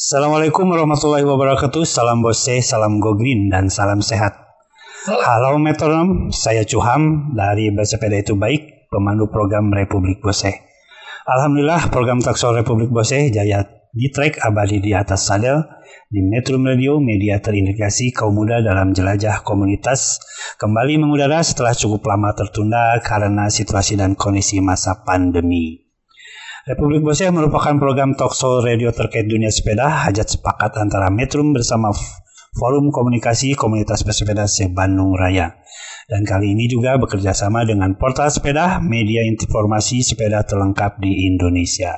Assalamualaikum warahmatullahi wabarakatuh. Salam bose, salam go green, dan salam sehat. Halo metronom, saya Cuham dari Bersepeda Itu Baik, pemandu program Republik Bose. Alhamdulillah program Taksol Republik Bose jaya di track abadi di atas sadel di Metro Radio, media terintegrasi kaum muda dalam jelajah komunitas, kembali mengudara setelah cukup lama tertunda karena situasi dan kondisi masa pandemi. Republik Bose merupakan program talkshow radio terkait dunia sepeda hajat sepakat antara Metrum bersama Forum Komunikasi Komunitas Pesepeda se-Bandung Raya. Dan kali ini juga bekerja sama dengan Portal Sepeda, media informasi sepeda terlengkap di Indonesia.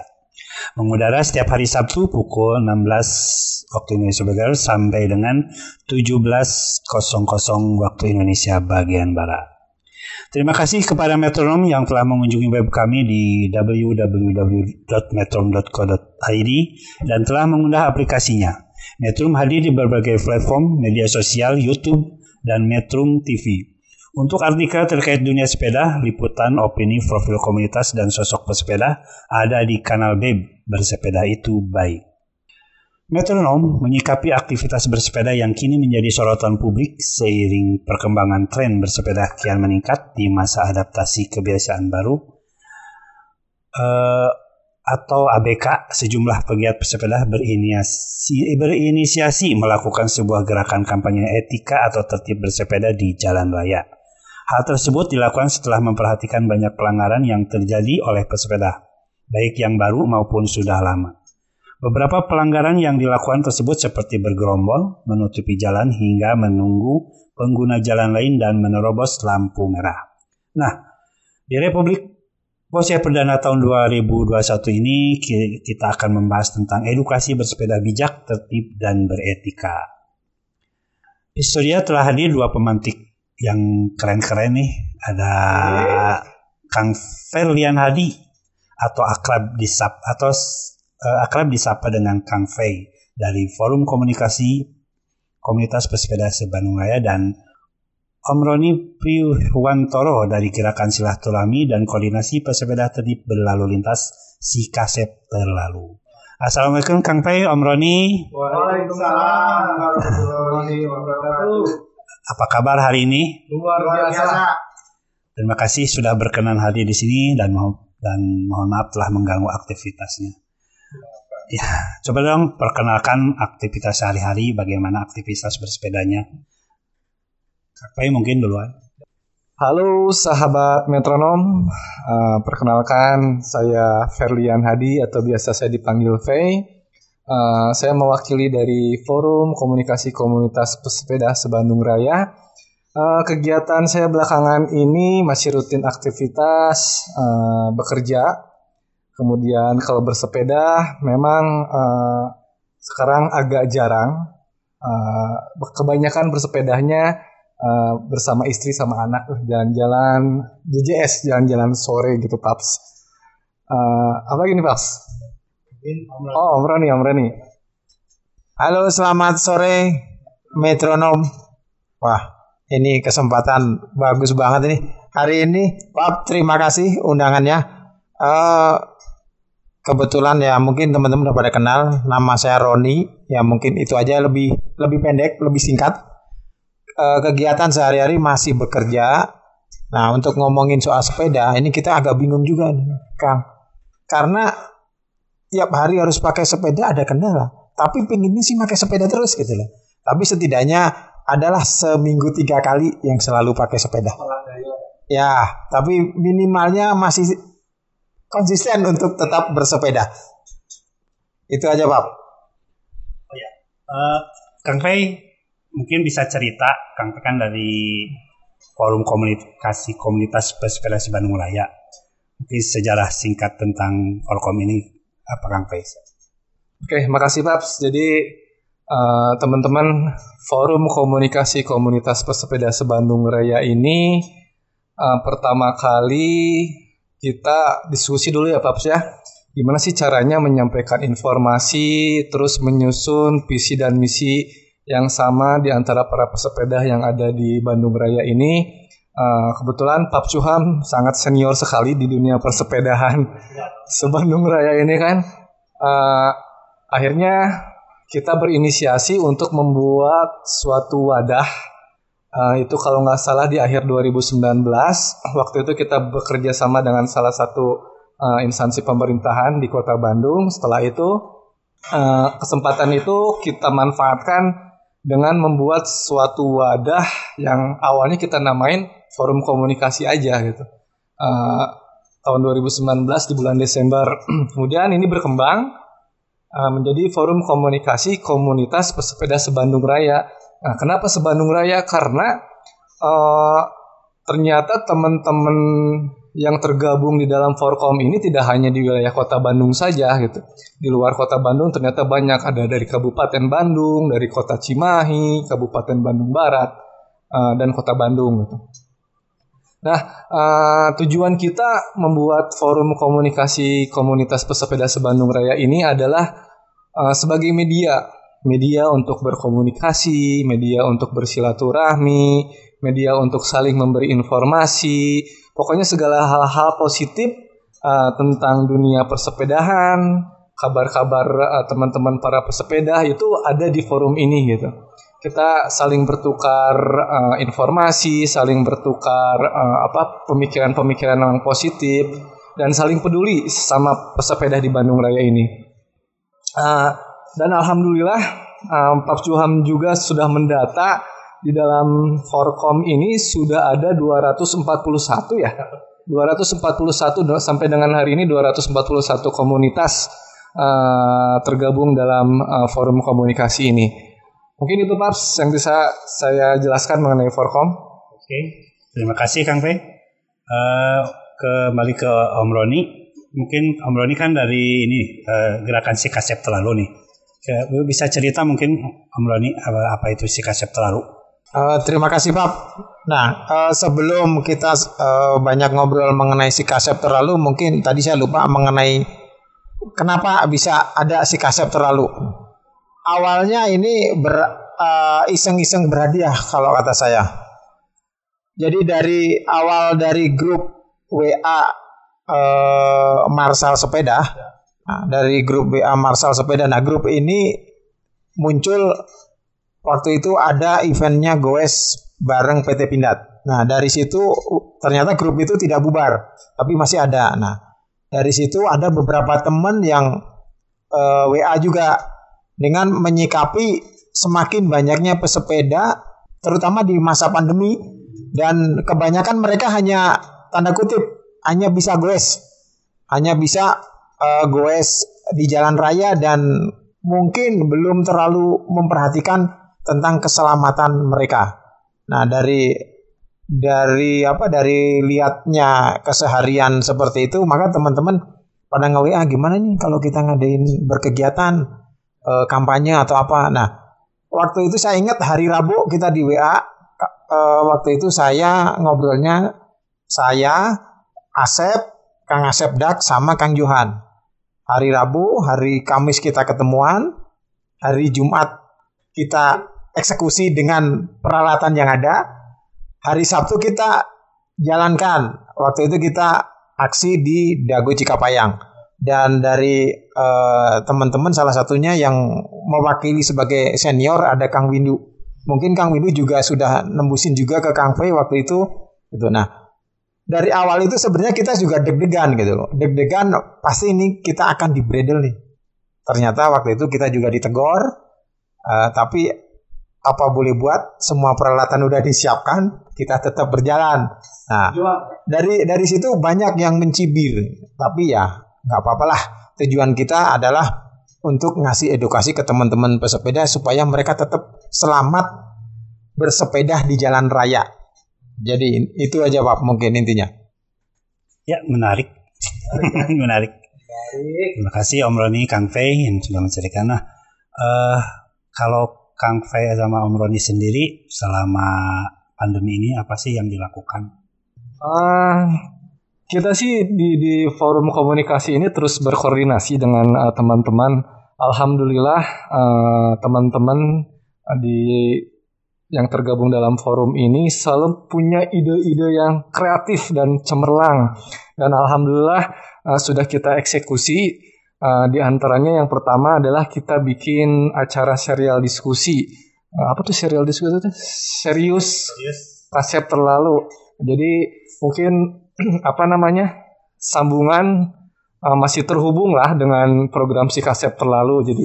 Mengudara setiap hari Sabtu pukul 16 waktu Indonesia Bagian sampai dengan 17.00 waktu Indonesia bagian Barat. Terima kasih kepada Metronom yang telah mengunjungi web kami di www.metrom.co.id dan telah mengundah aplikasinya. Metrum hadir di berbagai platform media sosial, YouTube, dan Metrum TV. Untuk artikel terkait dunia sepeda, liputan, opini, profil komunitas, dan sosok pesepeda ada di kanal BEB Bersepeda Itu Baik. Metronom menyikapi aktivitas bersepeda yang kini menjadi sorotan publik seiring perkembangan tren bersepeda kian meningkat di masa adaptasi kebiasaan baru uh, atau ABK sejumlah pegiat bersepeda berinisiasi, berinisiasi melakukan sebuah gerakan kampanye etika atau tertib bersepeda di jalan raya. Hal tersebut dilakukan setelah memperhatikan banyak pelanggaran yang terjadi oleh pesepeda, baik yang baru maupun sudah lama. Beberapa pelanggaran yang dilakukan tersebut seperti bergerombol, menutupi jalan hingga menunggu pengguna jalan lain dan menerobos lampu merah. Nah, di Republik Bosya Perdana tahun 2021 ini kita akan membahas tentang edukasi bersepeda bijak, tertib, dan beretika. Historia telah hadir dua pemantik yang keren-keren nih. Ada Kang Ferlian Hadi atau akrab disap atau uh, akrab disapa dengan Kang Fei dari Forum Komunikasi Komunitas Pesepeda Sebandung Raya dan Om Roni Priwantoro dari Gerakan Silaturahmi dan Koordinasi Pesepeda Tertib Berlalu Lintas Si Kasep Terlalu. Assalamualaikum Kang Fei, Om Roni. Waalaikumsalam warahmatullahi wabarakatuh. Apa kabar hari ini? Luar biasa. Terima kasih sudah berkenan hadir di sini dan mohon dan mohon maaf telah mengganggu aktivitasnya. Ya, coba dong perkenalkan aktivitas sehari-hari, bagaimana aktivitas bersepedanya. Kapai mungkin duluan. Halo sahabat metronom, uh, perkenalkan saya Ferlian Hadi atau biasa saya dipanggil V. Uh, saya mewakili dari Forum Komunikasi Komunitas Pesepeda Sebandung Raya. Uh, kegiatan saya belakangan ini masih rutin aktivitas uh, bekerja Kemudian kalau bersepeda memang uh, sekarang agak jarang. Uh, kebanyakan bersepedanya uh, bersama istri sama anak jalan-jalan JJS jalan-jalan sore gitu paps. Uh, apa gini paps? Oh Om Rani, Om Rani. Halo selamat sore metronom. Wah ini kesempatan bagus banget ini. Hari ini Pak terima kasih undangannya. Uh, kebetulan ya mungkin teman-teman udah pada kenal nama saya Roni. Ya mungkin itu aja lebih lebih pendek lebih singkat. E, kegiatan sehari-hari masih bekerja. Nah untuk ngomongin soal sepeda ini kita agak bingung juga nih Kang. Karena tiap hari harus pakai sepeda ada kendala. Tapi pinginnya sih pakai sepeda terus gitu loh. Tapi setidaknya adalah seminggu tiga kali yang selalu pakai sepeda. Ya tapi minimalnya masih konsisten untuk tetap bersepeda. Itu aja, Pak. Oh ya, uh, Kang Fei mungkin bisa cerita, Kang Fei kan dari forum komunikasi komunitas pesepeda Bandung Raya. Mungkin sejarah singkat tentang Orkom ini apa Kang Fei? Oke, makasih Pak. Jadi uh, teman-teman forum komunikasi komunitas pesepeda Sebandung Raya ini uh, pertama kali kita diskusi dulu ya Paps ya. Gimana sih caranya menyampaikan informasi, terus menyusun visi dan misi yang sama di antara para pesepeda yang ada di Bandung Raya ini. Uh, kebetulan Pak Cuham sangat senior sekali di dunia persepedahan sebandung Raya ini kan. Uh, akhirnya kita berinisiasi untuk membuat suatu wadah uh, itu kalau nggak salah di akhir 2019 waktu itu kita bekerja sama dengan salah satu uh, instansi pemerintahan di kota Bandung. Setelah itu uh, kesempatan itu kita manfaatkan dengan membuat suatu wadah yang awalnya kita namain forum komunikasi aja gitu. Uh, tahun 2019 di bulan Desember. Kemudian ini berkembang uh, menjadi forum komunikasi komunitas pesepeda sebandung Raya. Nah, kenapa sebandung Raya? Karena uh, ternyata teman-teman yang tergabung di dalam Forkom ini tidak hanya di wilayah kota Bandung saja gitu. Di luar kota Bandung ternyata banyak ada dari Kabupaten Bandung, dari kota Cimahi, Kabupaten Bandung Barat, uh, dan kota Bandung gitu. Nah, uh, tujuan kita membuat forum komunikasi komunitas pesepeda sebandung Raya ini adalah sebagai media, media untuk berkomunikasi, media untuk bersilaturahmi, media untuk saling memberi informasi, pokoknya segala hal-hal positif uh, tentang dunia persepedahan, kabar-kabar uh, teman-teman para pesepeda itu ada di forum ini gitu kita saling bertukar uh, informasi, saling bertukar uh, apa pemikiran-pemikiran yang positif dan saling peduli sama pesepeda di Bandung Raya ini. Uh, dan alhamdulillah uh, Pak Cuham juga sudah mendata di dalam Forkom ini sudah ada 241 ya. 241 sampai dengan hari ini 241 komunitas uh, tergabung dalam uh, forum komunikasi ini. Mungkin itu Paps yang bisa saya jelaskan mengenai Forkom. Oke, terima kasih Kang Pe. Uh, kembali ke Om Roni. Mungkin Om Roni kan dari ini uh, gerakan si kasep terlalu nih. Bisa cerita mungkin Om Roni apa, apa itu si kasep terlalu? Uh, terima kasih Pak. Nah uh, sebelum kita uh, banyak ngobrol mengenai si kasep terlalu, mungkin tadi saya lupa mengenai kenapa bisa ada si kasep terlalu awalnya ini ber, uh, iseng-iseng berhadiah kalau kata saya. Jadi dari awal dari grup WA uh, eh, Marsal Sepeda, nah, dari grup WA Marsal Sepeda, nah grup ini muncul waktu itu ada eventnya Goes bareng PT Pindad. Nah dari situ ternyata grup itu tidak bubar, tapi masih ada. Nah dari situ ada beberapa teman yang uh, eh, WA juga dengan menyikapi semakin banyaknya pesepeda terutama di masa pandemi dan kebanyakan mereka hanya tanda kutip hanya bisa goes hanya bisa uh, goes di jalan raya dan mungkin belum terlalu memperhatikan tentang keselamatan mereka. Nah, dari dari apa dari lihatnya keseharian seperti itu maka teman-teman pada nge ah gimana nih kalau kita ngadain berkegiatan uh, kampanye atau apa. Nah, waktu itu saya ingat hari Rabu kita di WA. Uh, eh, waktu itu saya ngobrolnya saya, Asep, Kang Asep Dak sama Kang Johan. Hari Rabu, hari Kamis kita ketemuan, hari Jumat kita eksekusi dengan peralatan yang ada. Hari Sabtu kita jalankan. Waktu itu kita aksi di Dago Cikapayang dan dari uh, teman-teman salah satunya yang mewakili sebagai senior ada Kang Windu. Mungkin Kang Windu juga sudah nembusin juga ke Kang Fei waktu itu. Gitu. Nah, dari awal itu sebenarnya kita juga deg-degan gitu loh. Deg-degan pasti ini kita akan di bredel nih. Ternyata waktu itu kita juga ditegor. Uh, tapi apa boleh buat semua peralatan udah disiapkan kita tetap berjalan nah dari dari situ banyak yang mencibir tapi ya nggak apa-apa lah. Tujuan kita adalah untuk ngasih edukasi ke teman-teman pesepeda supaya mereka tetap selamat bersepeda di jalan raya. Jadi itu aja Pak mungkin intinya. Ya menarik, menarik. Terima kasih Om Roni, Kang Fei yang sudah menceritakan. Nah, uh, kalau Kang Fei sama Om Roni sendiri selama pandemi ini apa sih yang dilakukan? Uh, kita sih di di forum komunikasi ini terus berkoordinasi dengan uh, teman-teman. Alhamdulillah uh, teman-teman uh, di yang tergabung dalam forum ini selalu punya ide-ide yang kreatif dan cemerlang. Dan alhamdulillah uh, sudah kita eksekusi Uh, di antaranya yang pertama adalah kita bikin acara serial diskusi. Uh, apa tuh serial diskusi itu? Serius, Serius. kasep terlalu. Jadi mungkin apa namanya sambungan uh, masih terhubung lah dengan program si kasep terlalu. Jadi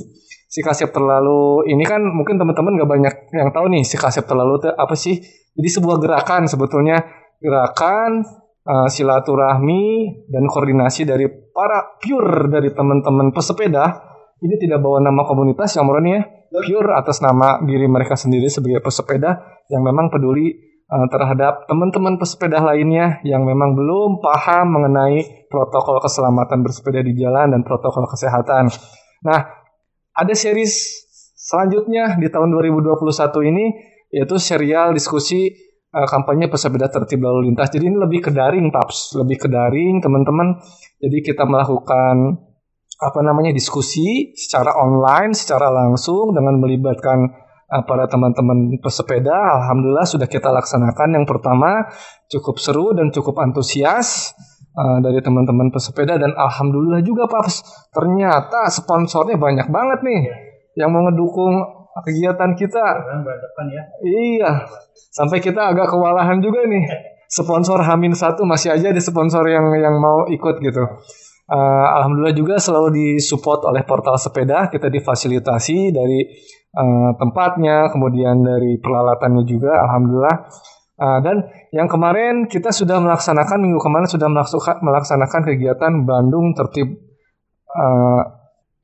si kasep terlalu ini kan mungkin teman-teman gak banyak yang tahu nih si kasep terlalu itu apa sih? Jadi sebuah gerakan sebetulnya gerakan uh, silaturahmi dan koordinasi dari para pure dari teman-teman pesepeda ini tidak bawa nama komunitas yang murni ya pure atas nama diri mereka sendiri sebagai pesepeda yang memang peduli uh, terhadap teman-teman pesepeda lainnya yang memang belum paham mengenai protokol keselamatan bersepeda di jalan dan protokol kesehatan. Nah, ada series selanjutnya di tahun 2021 ini yaitu serial diskusi uh, kampanye pesepeda tertib lalu lintas. Jadi ini lebih ke daring, Paps, lebih ke daring, teman-teman. Jadi kita melakukan apa namanya diskusi secara online, secara langsung dengan melibatkan uh, para teman-teman pesepeda. Alhamdulillah sudah kita laksanakan. Yang pertama cukup seru dan cukup antusias. Uh, dari teman-teman pesepeda dan alhamdulillah juga Paps ternyata sponsornya banyak banget nih yang mau ngedukung kegiatan kita. Ya. Iya. Sampai kita agak kewalahan juga nih. Sponsor Hamin satu masih aja ada sponsor yang yang mau ikut gitu. Uh, Alhamdulillah juga selalu disupport oleh portal sepeda. Kita difasilitasi dari uh, tempatnya, kemudian dari peralatannya juga. Alhamdulillah. Uh, dan yang kemarin kita sudah melaksanakan minggu kemarin sudah melaksanakan kegiatan Bandung tertib uh,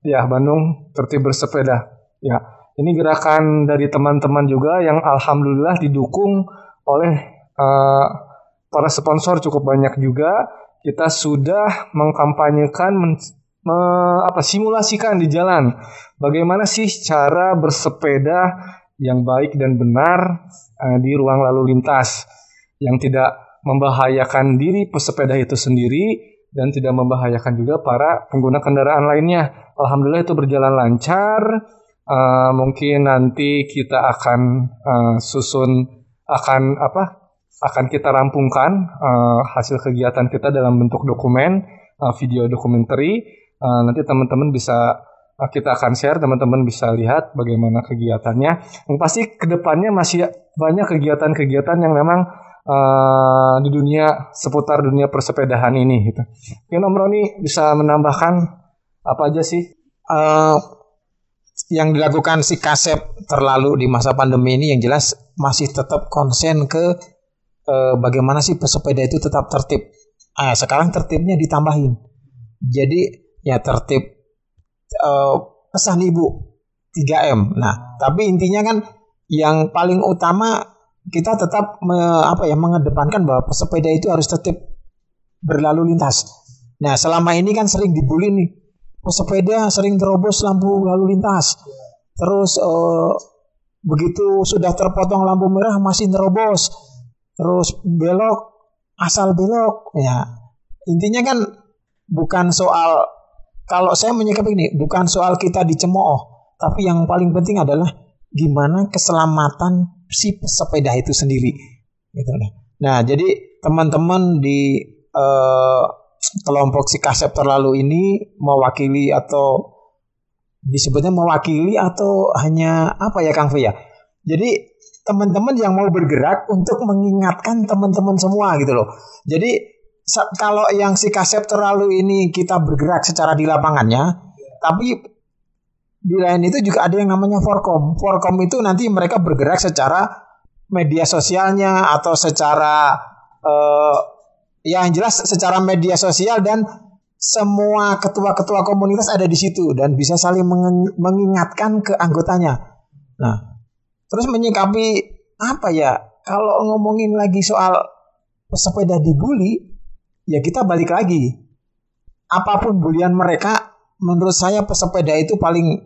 ya Bandung tertib bersepeda ya ini gerakan dari teman-teman juga yang alhamdulillah didukung oleh uh, para sponsor cukup banyak juga. Kita sudah mengkampanyekan men, me, apa simulasikan di jalan bagaimana sih cara bersepeda yang baik dan benar uh, di ruang lalu lintas yang tidak membahayakan diri pesepeda itu sendiri dan tidak membahayakan juga para pengguna kendaraan lainnya. Alhamdulillah itu berjalan lancar uh, mungkin nanti kita akan uh, susun akan apa akan kita rampungkan uh, hasil kegiatan kita dalam bentuk dokumen uh, video dokumenter uh, nanti teman-teman bisa kita akan share teman-teman bisa lihat bagaimana kegiatannya yang pasti ke depannya masih banyak kegiatan-kegiatan yang memang uh, di dunia seputar dunia persepedahan ini gitu. Mungkin Om Roni bisa menambahkan apa aja sih? Uh, yang dilakukan si Kasep terlalu di masa pandemi ini yang jelas masih tetap konsen ke eh, bagaimana sih pesepeda itu tetap tertib. Ah, sekarang tertibnya ditambahin. Jadi ya tertib eh, pesan ibu 3M. Nah, tapi intinya kan yang paling utama kita tetap me, apa ya mengedepankan bahwa pesepeda itu harus tetap berlalu lintas. Nah, selama ini kan sering dibully nih pesepeda sering terobos lampu lalu lintas. Terus uh, begitu sudah terpotong lampu merah masih terobos. Terus belok asal belok ya. Intinya kan bukan soal kalau saya menyikapi ini bukan soal kita dicemooh, tapi yang paling penting adalah gimana keselamatan si pesepeda itu sendiri gitu nah jadi teman-teman di uh, kelompok si kasep terlalu ini mewakili atau disebutnya mewakili atau hanya apa ya Kang Fia? Jadi teman-teman yang mau bergerak untuk mengingatkan teman-teman semua gitu loh. Jadi kalau yang si kasep terlalu ini kita bergerak secara di lapangannya, tapi di lain itu juga ada yang namanya forkom. Forkom itu nanti mereka bergerak secara media sosialnya atau secara uh, yang jelas secara media sosial dan semua ketua-ketua komunitas ada di situ dan bisa saling mengingatkan ke anggotanya. Nah, terus menyikapi apa ya? Kalau ngomongin lagi soal pesepeda dibully, ya kita balik lagi. Apa pun bulian mereka, menurut saya pesepeda itu paling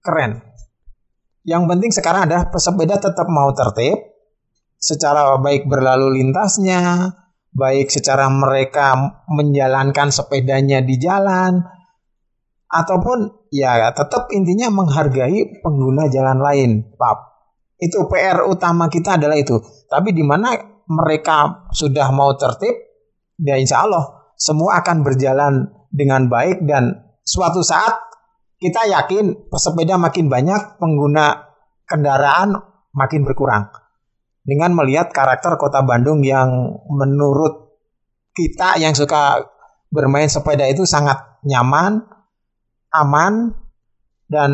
keren. Yang penting sekarang ada pesepeda tetap mau tertib, secara baik berlalu lintasnya, baik secara mereka menjalankan sepedanya di jalan ataupun ya tetap intinya menghargai pengguna jalan lain, Pak. Itu PR utama kita adalah itu. Tapi di mana mereka sudah mau tertib, ya insya Allah semua akan berjalan dengan baik dan suatu saat kita yakin pesepeda makin banyak, pengguna kendaraan makin berkurang. Dengan melihat karakter kota Bandung yang menurut kita yang suka bermain sepeda itu sangat nyaman, aman, dan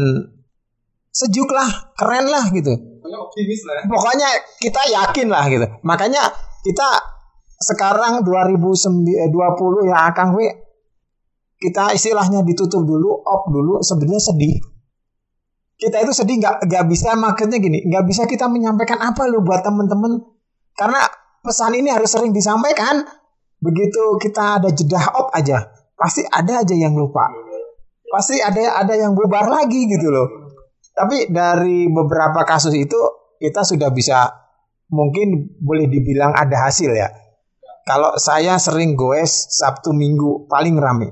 sejuk lah, keren lah gitu. optimis lah. ya. Pokoknya kita yakin lah gitu. Makanya kita sekarang 2020 ya Kang W kita istilahnya ditutup dulu, op dulu sebenarnya sedih. Kita itu sedih nggak nggak bisa maksudnya gini, nggak bisa kita menyampaikan apa lu buat temen-temen karena pesan ini harus sering disampaikan. Begitu kita ada jeda op aja, pasti ada aja yang lupa. Pasti ada ada yang bubar lagi gitu loh. Tapi dari beberapa kasus itu kita sudah bisa mungkin boleh dibilang ada hasil ya. Kalau saya sering goes Sabtu Minggu paling rame.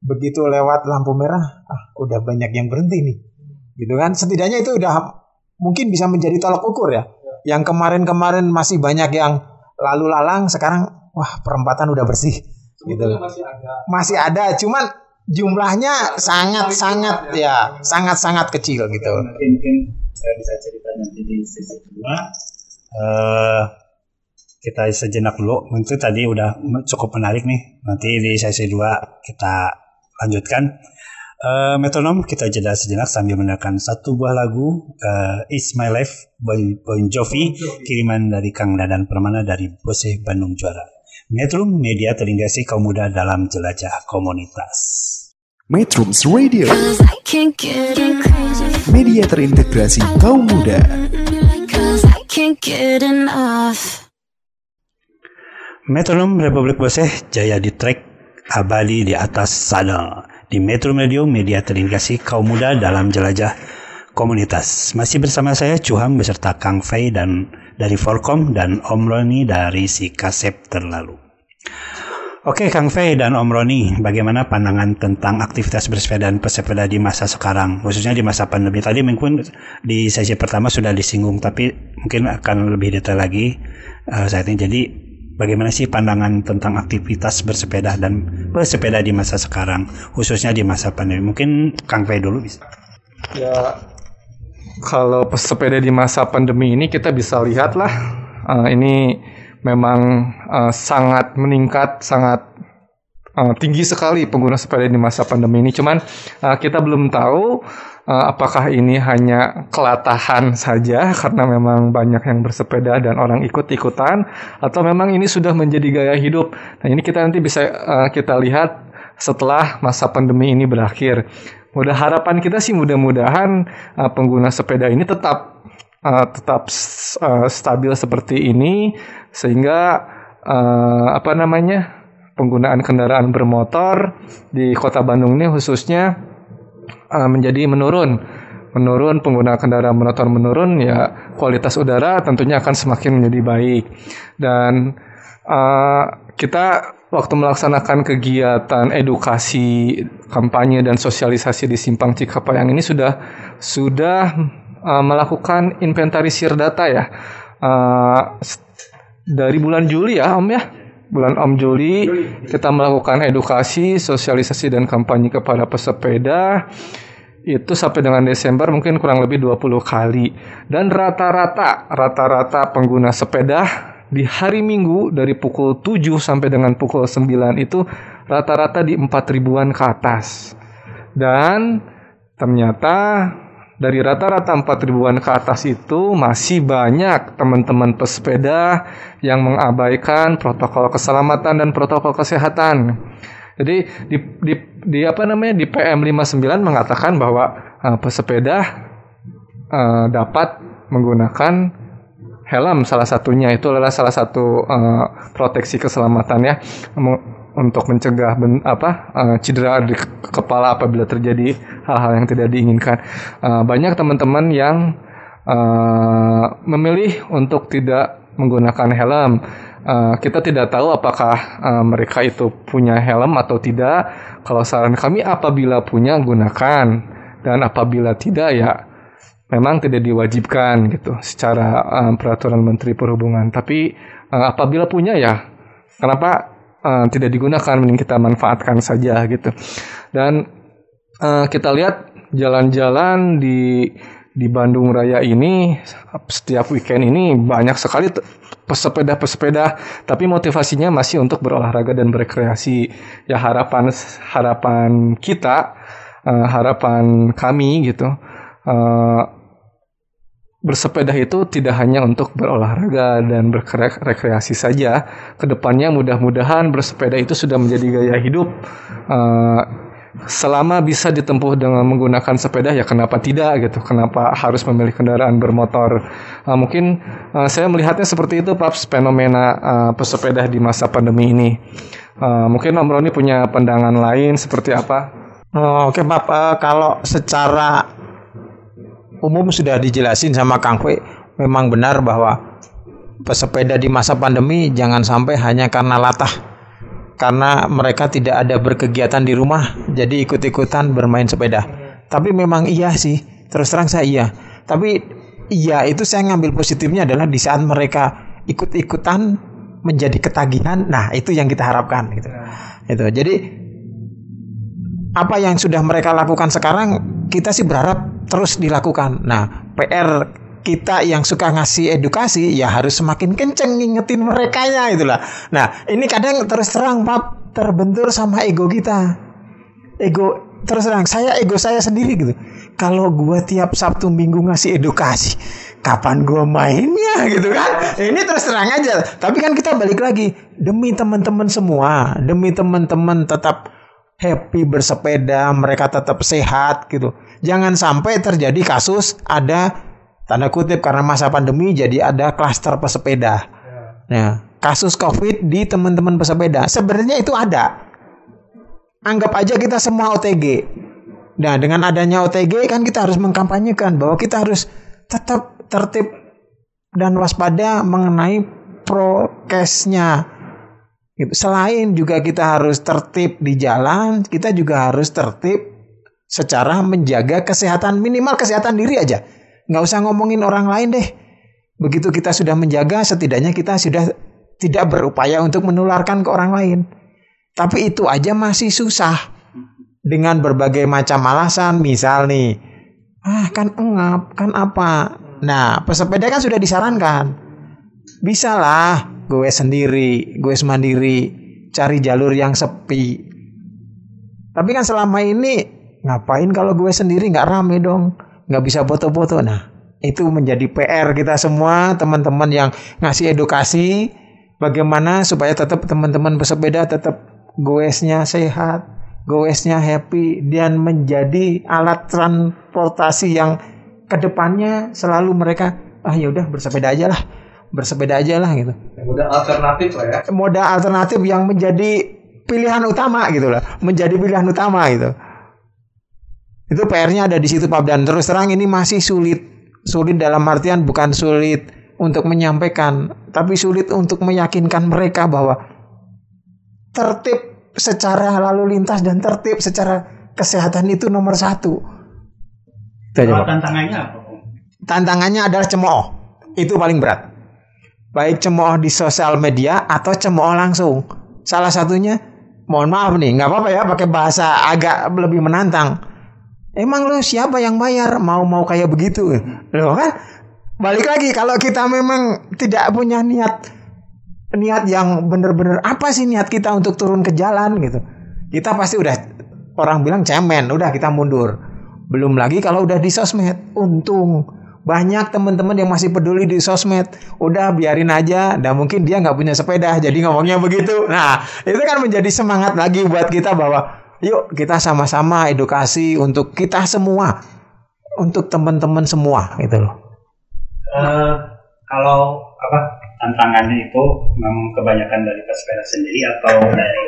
Begitu lewat lampu merah, ah udah banyak yang berhenti nih. Gitu kan? Setidaknya itu udah mungkin bisa menjadi tolak ukur ya. Yang kemarin-kemarin masih banyak yang lalu lalang, sekarang wah perempatan udah bersih. Gitu. Masih ada. Masih ada, cuman jumlahnya sangat-sangat ya, sangat-sangat kecil gitu. Nanti mungkin saya bisa cerita nanti di sesi kedua. Eh kita sejenak dulu. Itu tadi udah cukup menarik nih. Nanti di sesi 2 kita lanjutkan. Eh metronom kita jeda sejenak sambil mendengarkan satu buah lagu eh, It's My Life Bon, bon Jovi kiriman dari Kang Dadan Permana dari Bose Bandung Juara. Metro Media terintegrasi kaum muda dalam jelajah komunitas. Metrums Radio, Cause I can't get crazy. media terintegrasi kaum muda. Cause I can't get enough. Metronom Republik Boseh jaya di track abadi di atas sana. Di Metro Radio, media terintegrasi kaum muda dalam jelajah komunitas. Masih bersama saya Cuham beserta Kang Fei dan dari Forkom dan Om Roni dari si Kasep terlalu. Oke Kang Fei dan Om Roni, bagaimana pandangan tentang aktivitas bersepeda dan pesepeda di masa sekarang, khususnya di masa pandemi? Tadi mungkin di sesi pertama sudah disinggung, tapi mungkin akan lebih detail lagi eh, saat ini. Jadi bagaimana sih pandangan tentang aktivitas bersepeda dan bersepeda di masa sekarang, khususnya di masa pandemi? Mungkin Kang Fei dulu bisa. Ya, kalau pesepeda di masa pandemi ini kita bisa lihat lah, eh, ini memang eh, sangat meningkat, sangat eh, tinggi sekali pengguna sepeda di masa pandemi ini. Cuman eh, kita belum tahu apakah ini hanya kelatahan saja karena memang banyak yang bersepeda dan orang ikut-ikutan, atau memang ini sudah menjadi gaya hidup. Nah ini kita nanti bisa eh, kita lihat setelah masa pandemi ini berakhir. Mudah harapan kita sih mudah-mudahan uh, pengguna sepeda ini tetap uh, tetap uh, stabil seperti ini sehingga uh, apa namanya penggunaan kendaraan bermotor di kota Bandung ini khususnya uh, menjadi menurun. Menurun pengguna kendaraan bermotor menurun ya kualitas udara tentunya akan semakin menjadi baik. Dan uh, kita waktu melaksanakan kegiatan edukasi kampanye dan sosialisasi di Simpang Cikapayang ini sudah sudah uh, melakukan inventarisir data ya. Uh, dari bulan Juli ya Om ya bulan Om Juli kita melakukan edukasi sosialisasi dan kampanye kepada pesepeda. Itu sampai dengan Desember mungkin kurang lebih 20 kali. Dan rata-rata rata-rata pengguna sepeda di hari Minggu dari pukul 7 sampai dengan pukul 9 itu rata-rata di 4 ribuan ke atas. Dan ternyata dari rata-rata 4 ribuan ke atas itu masih banyak teman-teman pesepeda yang mengabaikan protokol keselamatan dan protokol kesehatan. Jadi di, di, di apa namanya di PM 59 mengatakan bahwa eh, pesepeda eh, dapat menggunakan helm salah satunya itu adalah salah satu eh, proteksi keselamatan ya untuk mencegah ben- apa eh, cedera di ke- kepala apabila terjadi hal-hal yang tidak diinginkan. Eh, banyak teman-teman yang eh, memilih untuk tidak menggunakan helm. Eh, kita tidak tahu apakah eh, mereka itu punya helm atau tidak. Kalau saran kami apabila punya gunakan dan apabila tidak ya memang tidak diwajibkan gitu secara eh, peraturan Menteri Perhubungan. Tapi eh, apabila punya ya kenapa eh, tidak digunakan mending kita manfaatkan saja gitu. Dan eh, kita lihat jalan-jalan di di Bandung Raya ini setiap weekend ini banyak sekali pesepeda-pesepeda tapi motivasinya masih untuk berolahraga dan berkreasi ya harapan harapan kita eh, harapan kami gitu eh, bersepeda itu tidak hanya untuk berolahraga dan berrekreasi saja. Ke depannya mudah-mudahan bersepeda itu sudah menjadi gaya hidup. Eh, selama bisa ditempuh dengan menggunakan sepeda ya kenapa tidak gitu? Kenapa harus memilih kendaraan bermotor? Uh, mungkin uh, saya melihatnya seperti itu Paps fenomena uh, pesepeda di masa pandemi ini. Uh, mungkin Om Roni punya pandangan lain seperti apa? Oh, Oke Pak, Eh, kalau secara umum sudah dijelasin sama Kang Kwe, memang benar bahwa pesepeda di masa pandemi jangan sampai hanya karena latah, karena mereka tidak ada berkegiatan di rumah, jadi ikut-ikutan bermain sepeda. Tapi memang iya sih, terus terang saya iya. Tapi iya itu saya ngambil positifnya adalah di saat mereka ikut-ikutan menjadi ketagihan, nah itu yang kita harapkan gitu. Itu. Jadi apa yang sudah mereka lakukan sekarang kita sih berharap terus dilakukan. Nah, PR kita yang suka ngasih edukasi ya harus semakin kenceng ngingetin mereka nya itulah. Nah, ini kadang terus terang Pak terbentur sama ego kita. Ego terus terang saya ego saya sendiri gitu. Kalau gua tiap Sabtu Minggu ngasih edukasi, kapan gua mainnya gitu kan? Ini terus terang aja. Tapi kan kita balik lagi demi teman-teman semua, demi teman-teman tetap happy bersepeda, mereka tetap sehat gitu. Jangan sampai terjadi kasus ada tanda kutip karena masa pandemi jadi ada klaster pesepeda. Nah, kasus Covid di teman-teman pesepeda. Sebenarnya itu ada. Anggap aja kita semua OTG. Nah, dengan adanya OTG kan kita harus mengkampanyekan bahwa kita harus tetap tertib dan waspada mengenai prokesnya. Gitu. Selain juga kita harus tertib di jalan, kita juga harus tertib secara menjaga kesehatan minimal kesehatan diri aja. Nggak usah ngomongin orang lain deh. Begitu kita sudah menjaga, setidaknya kita sudah tidak berupaya untuk menularkan ke orang lain. Tapi itu aja masih susah. Dengan berbagai macam alasan, misal nih, ah kan engap, kan apa. Nah, pesepeda kan sudah disarankan. Bisa lah, gue sendiri, gue mandiri, cari jalur yang sepi. Tapi kan selama ini ngapain kalau gue sendiri? Nggak rame dong, nggak bisa foto-foto. Nah, itu menjadi PR kita semua, teman-teman yang ngasih edukasi, bagaimana supaya tetap teman-teman pesepeda tetap goesnya sehat, goesnya happy, dan menjadi alat transportasi yang ke depannya selalu mereka ah ya udah bersepeda aja lah, bersepeda aja lah gitu. Udah alternatif lah ya. Moda alternatif yang menjadi pilihan utama gitu lah, menjadi pilihan utama gitu. Itu PR-nya ada di situ Pak dan terus terang ini masih sulit. Sulit dalam artian bukan sulit untuk menyampaikan, tapi sulit untuk meyakinkan mereka bahwa tertib secara lalu lintas dan tertib secara kesehatan itu nomor satu. Itu aja, Kalau Pak. tantangannya apa? Tantangannya adalah cemooh. Itu paling berat. Baik cemooh di sosial media atau cemooh langsung. Salah satunya, mohon maaf nih, nggak apa-apa ya pakai bahasa agak lebih menantang. Emang lu siapa yang bayar mau mau kayak begitu? Loh kan? Balik lagi kalau kita memang tidak punya niat niat yang bener-bener apa sih niat kita untuk turun ke jalan gitu. Kita pasti udah orang bilang cemen, udah kita mundur. Belum lagi kalau udah di sosmed. Untung banyak teman-teman yang masih peduli di sosmed. Udah biarin aja. Dan mungkin dia nggak punya sepeda, jadi ngomongnya begitu. Nah, itu kan menjadi semangat lagi buat kita bahwa yuk kita sama-sama edukasi untuk kita semua, untuk teman-teman semua gitu loh. Eh, kalau apa tantangannya itu memang kebanyakan dari pesepeda sendiri atau dari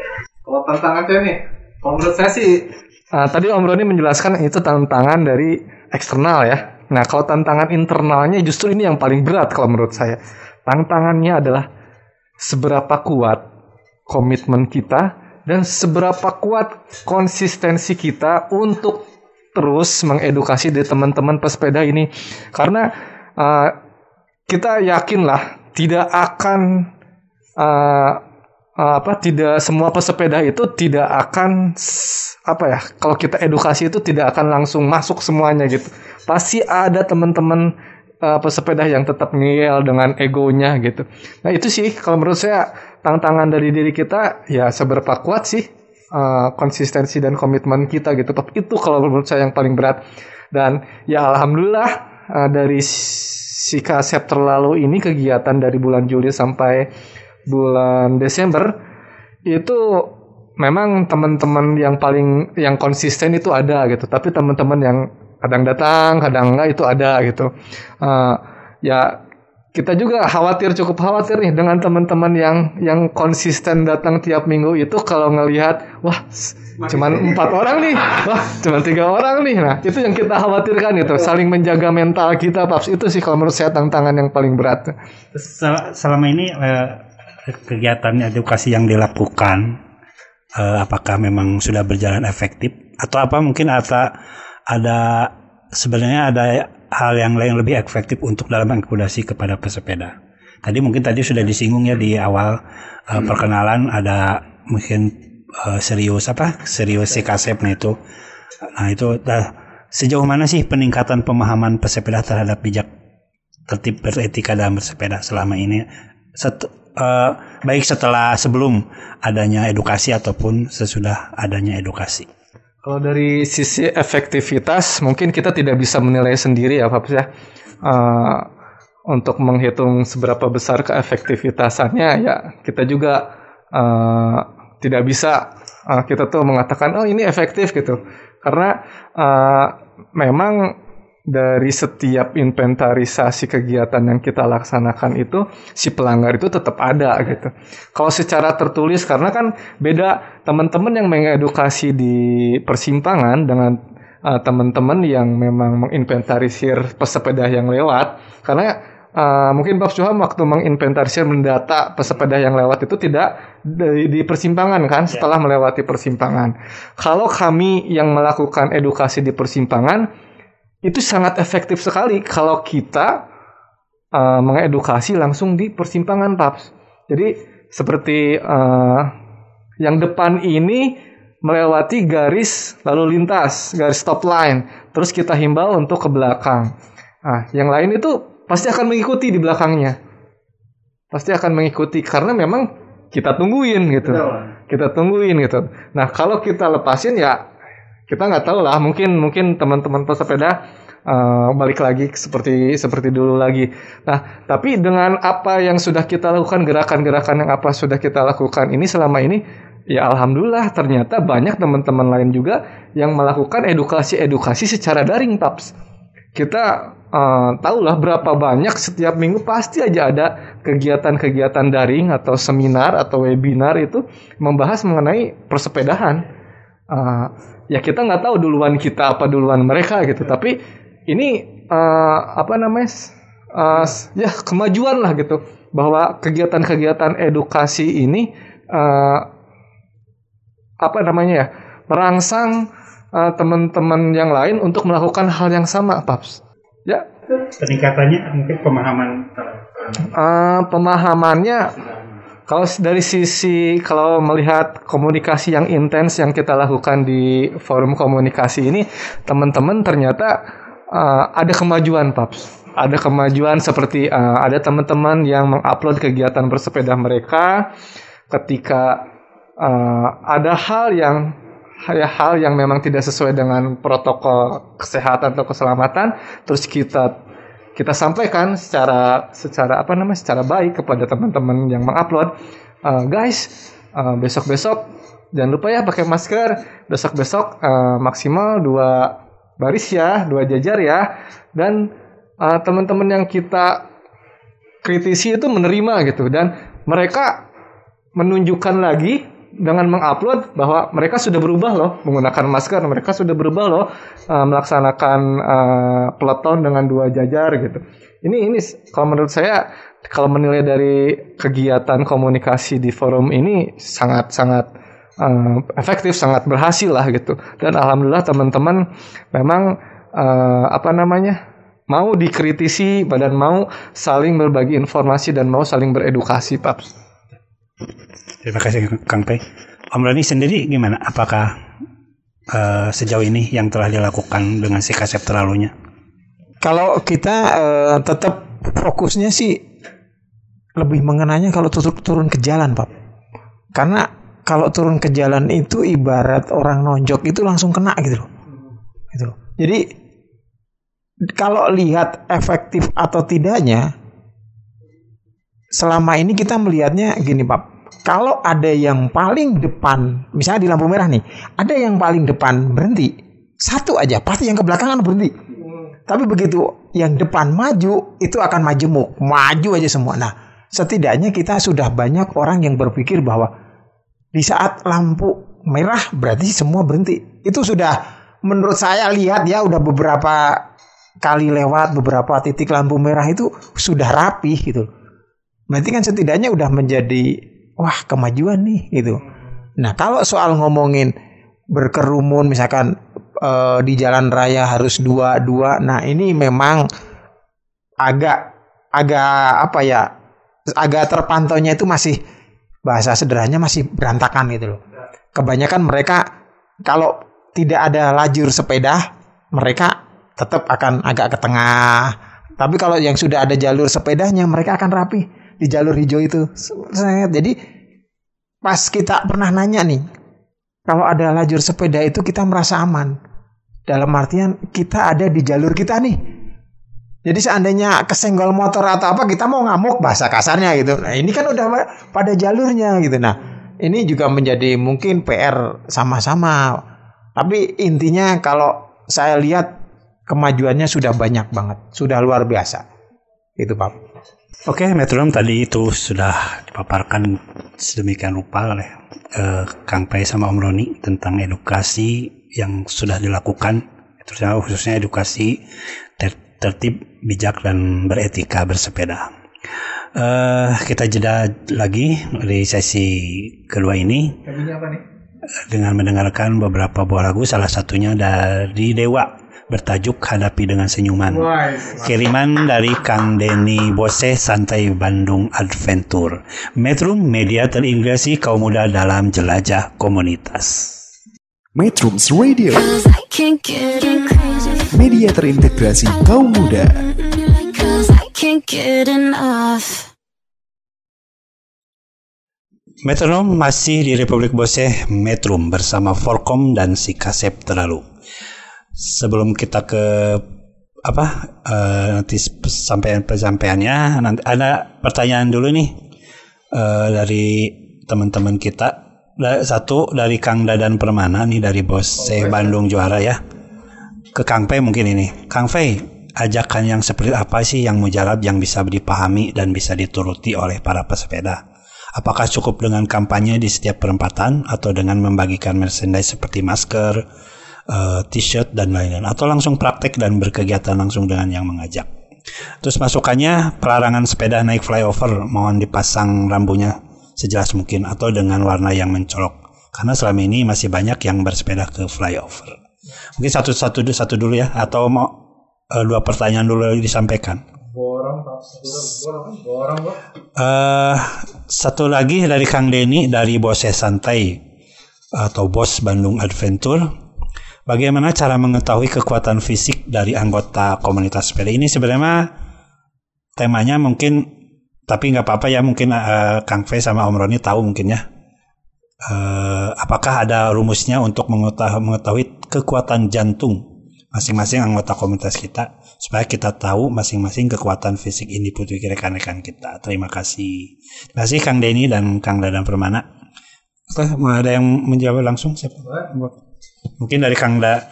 Kalau tantangannya nih, kalau menurut saya sih Ah, tadi Om Roni menjelaskan itu tantangan dari eksternal ya. Nah, kalau tantangan internalnya justru ini yang paling berat kalau menurut saya. Tantangannya adalah seberapa kuat komitmen kita dan seberapa kuat konsistensi kita untuk terus mengedukasi dari teman-teman pesepeda ini. Karena ah, kita yakinlah tidak akan eh, apa tidak semua pesepeda itu tidak akan apa ya kalau kita edukasi itu tidak akan langsung masuk semuanya gitu pasti ada teman-teman eh, pesepeda yang tetap ngeyel dengan egonya gitu. Nah itu sih kalau menurut saya tantangan dari diri kita ya seberapa kuat sih eh, konsistensi dan komitmen kita gitu. Tapi itu kalau menurut saya yang paling berat. Dan ya alhamdulillah eh, dari si kasep terlalu ini kegiatan dari bulan Juli sampai bulan Desember itu memang teman-teman yang paling yang konsisten itu ada gitu. Tapi teman-teman yang kadang datang kadang enggak itu ada gitu. Eh, ya kita juga khawatir cukup khawatir nih dengan teman-teman yang yang konsisten datang tiap minggu itu kalau ngelihat wah s- cuman empat orang nih wah cuman tiga orang nih. Nah itu yang kita khawatirkan itu saling menjaga mental kita paps. Itu sih kalau menurut saya tantangan yang paling berat. Sel- Selama ini eh, kegiatan edukasi yang dilakukan eh, apakah memang sudah berjalan efektif? Atau apa mungkin ada ada sebenarnya ada hal yang lain lebih efektif untuk dalam mengakudasi kepada pesepeda. Tadi mungkin tadi sudah disinggung ya di awal eh, perkenalan ada mungkin eh, serius apa serius si kasepnya itu. Nah itu dah, sejauh mana sih peningkatan pemahaman pesepeda terhadap bijak tertib beretika dalam bersepeda selama ini Set- eh, baik setelah sebelum adanya edukasi ataupun sesudah adanya edukasi. Kalau dari sisi efektivitas, mungkin kita tidak bisa menilai sendiri ya, Pak ya. Eh, untuk menghitung seberapa besar keefektivitasannya, ya kita juga eh, tidak bisa eh, kita tuh mengatakan oh ini efektif gitu, karena eh, memang dari setiap inventarisasi kegiatan yang kita laksanakan itu si pelanggar itu tetap ada gitu. Kalau secara tertulis karena kan beda teman-teman yang mengedukasi di persimpangan dengan uh, teman-teman yang memang menginventarisir pesepeda yang lewat karena uh, mungkin Bapak Suham waktu menginventarisir mendata pesepeda yang lewat itu tidak di, di persimpangan kan setelah melewati persimpangan. Kalau kami yang melakukan edukasi di persimpangan itu sangat efektif sekali kalau kita uh, mengedukasi langsung di persimpangan paps. Jadi seperti uh, yang depan ini melewati garis lalu lintas, garis stop line, terus kita himbau untuk ke belakang. Nah, yang lain itu pasti akan mengikuti di belakangnya. Pasti akan mengikuti karena memang kita tungguin gitu. Kita tungguin gitu. Nah, kalau kita lepasin ya kita nggak tahu lah mungkin mungkin teman-teman pesepeda uh, balik lagi seperti seperti dulu lagi. Nah, tapi dengan apa yang sudah kita lakukan gerakan-gerakan yang apa sudah kita lakukan ini selama ini ya alhamdulillah ternyata banyak teman-teman lain juga yang melakukan edukasi-edukasi secara daring paps. Kita uh, tahulah berapa banyak setiap minggu pasti aja ada kegiatan-kegiatan daring atau seminar atau webinar itu membahas mengenai persepedahan. Uh, ya kita nggak tahu duluan kita apa duluan mereka gitu. Tapi ini uh, apa namanya uh, ya kemajuan lah gitu. Bahwa kegiatan-kegiatan edukasi ini uh, apa namanya ya merangsang uh, teman-teman yang lain untuk melakukan hal yang sama paps. Ya. Peningkatannya mungkin pemahaman uh, pemahamannya kalau dari sisi kalau melihat komunikasi yang intens yang kita lakukan di forum komunikasi ini, teman-teman ternyata uh, ada kemajuan, paps. Ada kemajuan seperti uh, ada teman-teman yang mengupload kegiatan bersepeda mereka ketika uh, ada hal yang ya, hal yang memang tidak sesuai dengan protokol kesehatan atau keselamatan, terus kita kita sampaikan secara secara apa namanya secara baik kepada teman-teman yang mengupload. Uh, guys uh, besok-besok jangan lupa ya pakai masker. Besok-besok uh, maksimal dua baris ya dua jajar ya. Dan uh, teman-teman yang kita kritisi itu menerima gitu. Dan mereka menunjukkan lagi dengan mengupload bahwa mereka sudah berubah loh menggunakan masker. Mereka sudah berubah loh uh, melaksanakan uh, peloton dengan dua jajar gitu. Ini ini kalau menurut saya kalau menilai dari kegiatan komunikasi di forum ini sangat sangat uh, efektif sangat berhasil lah gitu. Dan alhamdulillah teman-teman memang uh, apa namanya mau dikritisi dan mau saling berbagi informasi dan mau saling beredukasi paps Terima kasih Kang Pei. Om Roni sendiri gimana? Apakah eh, sejauh ini yang telah dilakukan dengan si kasep terlalunya? Kalau kita eh, tetap fokusnya sih lebih mengenanya kalau turun ke jalan, Pak. Karena kalau turun ke jalan itu ibarat orang nonjok itu langsung kena gitu loh. Gitu loh. Jadi kalau lihat efektif atau tidaknya selama ini kita melihatnya gini, Pak. Kalau ada yang paling depan, misalnya di lampu merah nih, ada yang paling depan berhenti, satu aja pasti yang ke belakangan berhenti. Tapi begitu yang depan maju, itu akan majemuk, maju aja semua. Nah, setidaknya kita sudah banyak orang yang berpikir bahwa di saat lampu merah berarti semua berhenti. Itu sudah menurut saya lihat ya udah beberapa kali lewat beberapa titik lampu merah itu sudah rapi gitu. Berarti kan setidaknya udah menjadi wah kemajuan nih gitu. Nah, kalau soal ngomongin berkerumun misalkan eh, di jalan raya harus dua dua. Nah ini memang agak agak apa ya agak terpantaunya itu masih bahasa sederhananya masih berantakan gitu loh. Kebanyakan mereka kalau tidak ada lajur sepeda mereka tetap akan agak ke tengah. Tapi kalau yang sudah ada jalur sepedanya mereka akan rapi di jalur hijau itu. Jadi pas kita pernah nanya nih kalau ada lajur sepeda itu kita merasa aman. Dalam artian kita ada di jalur kita nih. Jadi seandainya kesenggol motor atau apa kita mau ngamuk bahasa kasarnya gitu. Nah ini kan udah pada jalurnya gitu. Nah ini juga menjadi mungkin PR sama-sama. Tapi intinya kalau saya lihat kemajuannya sudah banyak banget, sudah luar biasa. Itu Pak. Oke, metronom tadi itu sudah dipaparkan sedemikian rupa oleh eh, Kang Pei sama Om Roni tentang edukasi yang sudah dilakukan, terutama khususnya edukasi ter- tertib, bijak dan beretika bersepeda. Eh, kita jeda lagi di sesi kedua ini dengan mendengarkan beberapa buah lagu, salah satunya dari Dewa bertajuk Hadapi dengan Senyuman. Kiriman dari Kang Denny Bose Santai Bandung Adventure. Metro media terintegrasi kaum muda dalam jelajah komunitas. Metrums Radio, media terintegrasi kaum muda. Metronom masih di Republik Bose Metrum bersama Forkom dan si Kasep terlalu. Sebelum kita ke apa eh, nanti sampai penyampaiannya nanti ada pertanyaan dulu nih eh, dari teman-teman kita. Satu dari Kang Dadan Permana nih dari Bose Bandung juara ya. Ke Kang Fei mungkin ini. Kang Fei, ajakan yang seperti apa sih yang mujarab yang bisa dipahami dan bisa dituruti oleh para pesepeda? Apakah cukup dengan kampanye di setiap perempatan atau dengan membagikan merchandise seperti masker, eh, t-shirt dan lain-lain atau langsung praktek dan berkegiatan langsung dengan yang mengajak. Terus masukannya pelarangan sepeda naik flyover mohon dipasang rambunya sejelas mungkin atau dengan warna yang mencolok karena selama ini masih banyak yang bersepeda ke flyover. Mungkin satu satu satu dulu ya atau mau eh, dua pertanyaan dulu disampaikan. Eh, satu lagi dari Kang Denny dari Bose Santai atau Bos Bandung Adventure. Bagaimana cara mengetahui kekuatan fisik dari anggota komunitas sepeda ini sebenarnya temanya mungkin tapi nggak apa-apa ya mungkin eh, Kang Fe sama Om Roni tahu mungkin ya. Eh, apakah ada rumusnya untuk mengetahui, mengetahui kekuatan jantung masing-masing anggota komunitas kita supaya kita tahu masing-masing kekuatan fisik individu rekan-rekan kita. Terima kasih. Terima kasih Kang Denny dan Kang Dadan Permana. Apa, mau ada yang menjawab langsung siapa? Mungkin dari Kang Da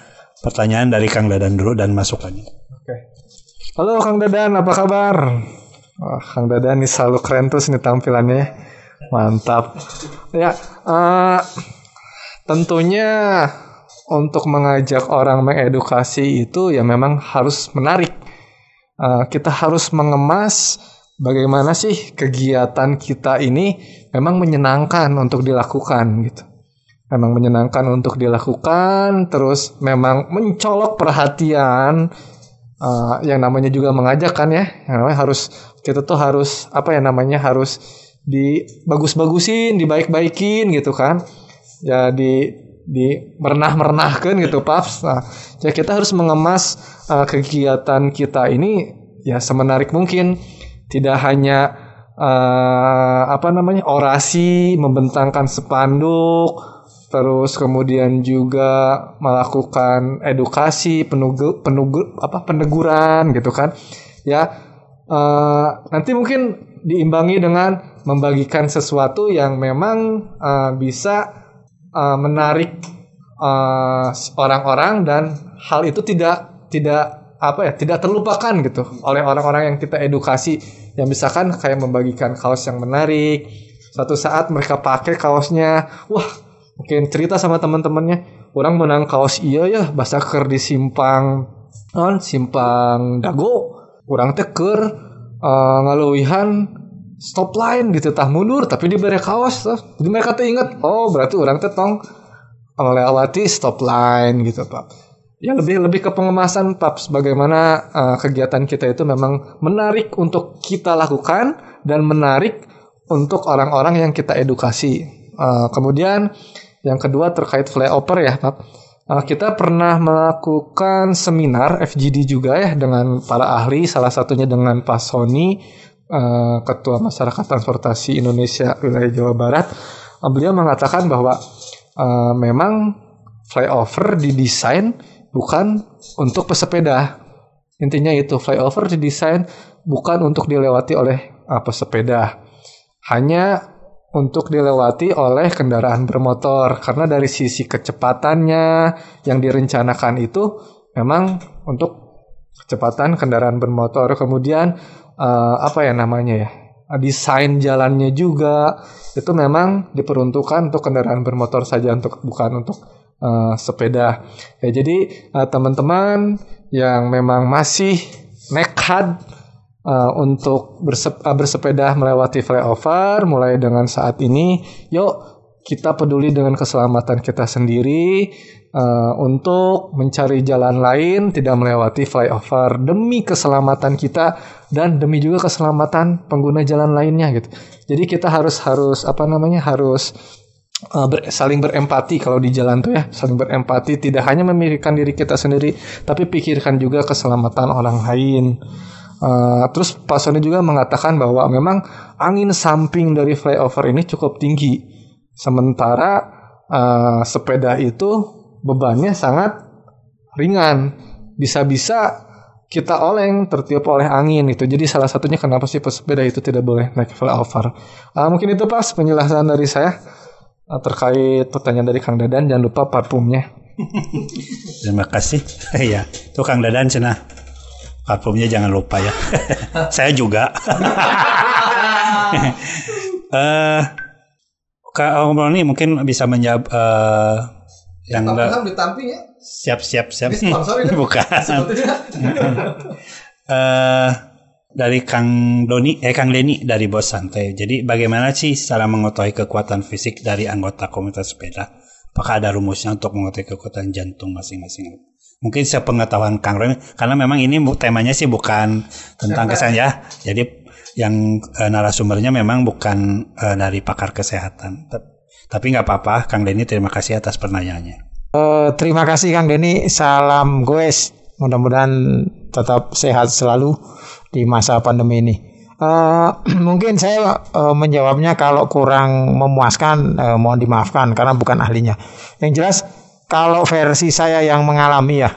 pertanyaan dari Kang Dadan dulu dan masukannya. Halo Kang Dadan, apa kabar? Wah, Kang Dadan nih selalu keren terus nih tampilannya. ya. Mantap. Ya, eh, tentunya untuk mengajak orang mengedukasi itu ya memang harus menarik. Eh, kita harus mengemas bagaimana sih kegiatan kita ini memang menyenangkan untuk dilakukan gitu. Memang menyenangkan untuk dilakukan, terus memang mencolok perhatian uh, yang namanya juga mengajak kan ya yang namanya harus kita tuh harus apa ya namanya harus dibagus-bagusin, dibaik-baikin gitu kan. Ya di di merenah-merenahkan gitu paps. Nah, ya kita harus mengemas uh, kegiatan kita ini ya semenarik mungkin. Tidak hanya uh, apa namanya orasi, membentangkan spanduk, terus kemudian juga melakukan edukasi, penugu, penugu apa peneguran gitu kan. Ya uh, nanti mungkin diimbangi dengan membagikan sesuatu yang memang uh, bisa uh, menarik orang-orang uh, dan hal itu tidak tidak apa ya tidak terlupakan gitu oleh orang-orang yang kita edukasi yang misalkan kayak membagikan kaos yang menarik suatu saat mereka pakai kaosnya wah mungkin cerita sama teman-temannya. Orang menang kaos iya ya bahasa ker di simpang non simpang dago. Orang teker uh, ngaluihan stop line gitu tah mundur tapi diberi kaos tuh. jadi mereka tuh inget oh berarti orang tetong melewati stop line gitu pak ya lebih lebih ke pengemasan paps bagaimana uh, kegiatan kita itu memang menarik untuk kita lakukan dan menarik untuk orang-orang yang kita edukasi. Uh, kemudian yang kedua terkait flyover ya pap uh, kita pernah melakukan seminar FGD juga ya dengan para ahli salah satunya dengan Pak Sony uh, ketua masyarakat transportasi Indonesia wilayah Jawa Barat beliau mengatakan bahwa uh, memang flyover didesain bukan untuk pesepeda. Intinya itu flyover didesain bukan untuk dilewati oleh uh, pesepeda. Hanya untuk dilewati oleh kendaraan bermotor karena dari sisi kecepatannya yang direncanakan itu memang untuk kecepatan kendaraan bermotor. Kemudian uh, apa ya namanya ya? desain jalannya juga itu memang diperuntukkan untuk kendaraan bermotor saja untuk bukan untuk uh, sepeda. Ya jadi uh, teman-teman yang memang masih nekat uh, untuk bersep uh, bersepeda melewati flyover mulai dengan saat ini, yuk kita peduli dengan keselamatan kita sendiri uh, untuk mencari jalan lain tidak melewati flyover demi keselamatan kita dan demi juga keselamatan pengguna jalan lainnya gitu. Jadi kita harus harus apa namanya harus uh, ber, saling berempati kalau di jalan tuh ya saling berempati tidak hanya memikirkan diri kita sendiri tapi pikirkan juga keselamatan orang lain uh, terus Pak Sony juga mengatakan bahwa memang angin samping dari flyover ini cukup tinggi sementara uh, sepeda itu bebannya sangat ringan bisa-bisa kita oleng tertiup oleh angin itu jadi salah satunya kenapa sih pesepeda itu tidak boleh naik flyover uh, mungkin itu pas penjelasan dari saya Ah, terkait pertanyaan dari Kang Dadan jangan lupa parfumnya. Terima kasih. ya, itu Kang Dadan cina. Parfumnya jangan lupa ya. Saya juga. eh ngobrol nih mungkin bisa menjawab uh, yang da- ya. Siap siap siap. Bukan. uh, dari Kang Doni eh Kang Deni dari Bos Santai. Jadi bagaimana sih cara mengetahui kekuatan fisik dari anggota komunitas sepeda? Apakah ada rumusnya untuk mengetahui kekuatan jantung masing-masing? Mungkin sepengetahuan Kang Roni karena memang ini temanya sih bukan tentang kesan ya. Jadi yang eh, narasumbernya memang bukan eh, dari pakar kesehatan. Tapi nggak apa-apa, Kang Deni terima kasih atas pertanyaannya. Uh, terima kasih Kang Deni, salam goes. Mudah-mudahan tetap sehat selalu di masa pandemi ini. Uh, mungkin saya uh, menjawabnya kalau kurang memuaskan uh, mohon dimaafkan karena bukan ahlinya. Yang jelas kalau versi saya yang mengalami ya,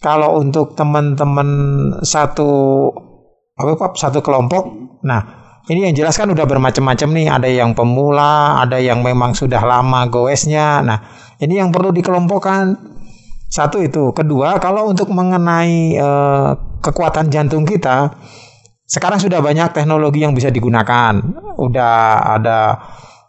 kalau untuk teman-teman satu apa satu kelompok, nah ini yang jelas kan udah bermacam-macam nih. Ada yang pemula, ada yang memang sudah lama goesnya. Nah ini yang perlu dikelompokkan. Satu itu, kedua kalau untuk mengenai uh, kekuatan jantung kita, sekarang sudah banyak teknologi yang bisa digunakan. Udah ada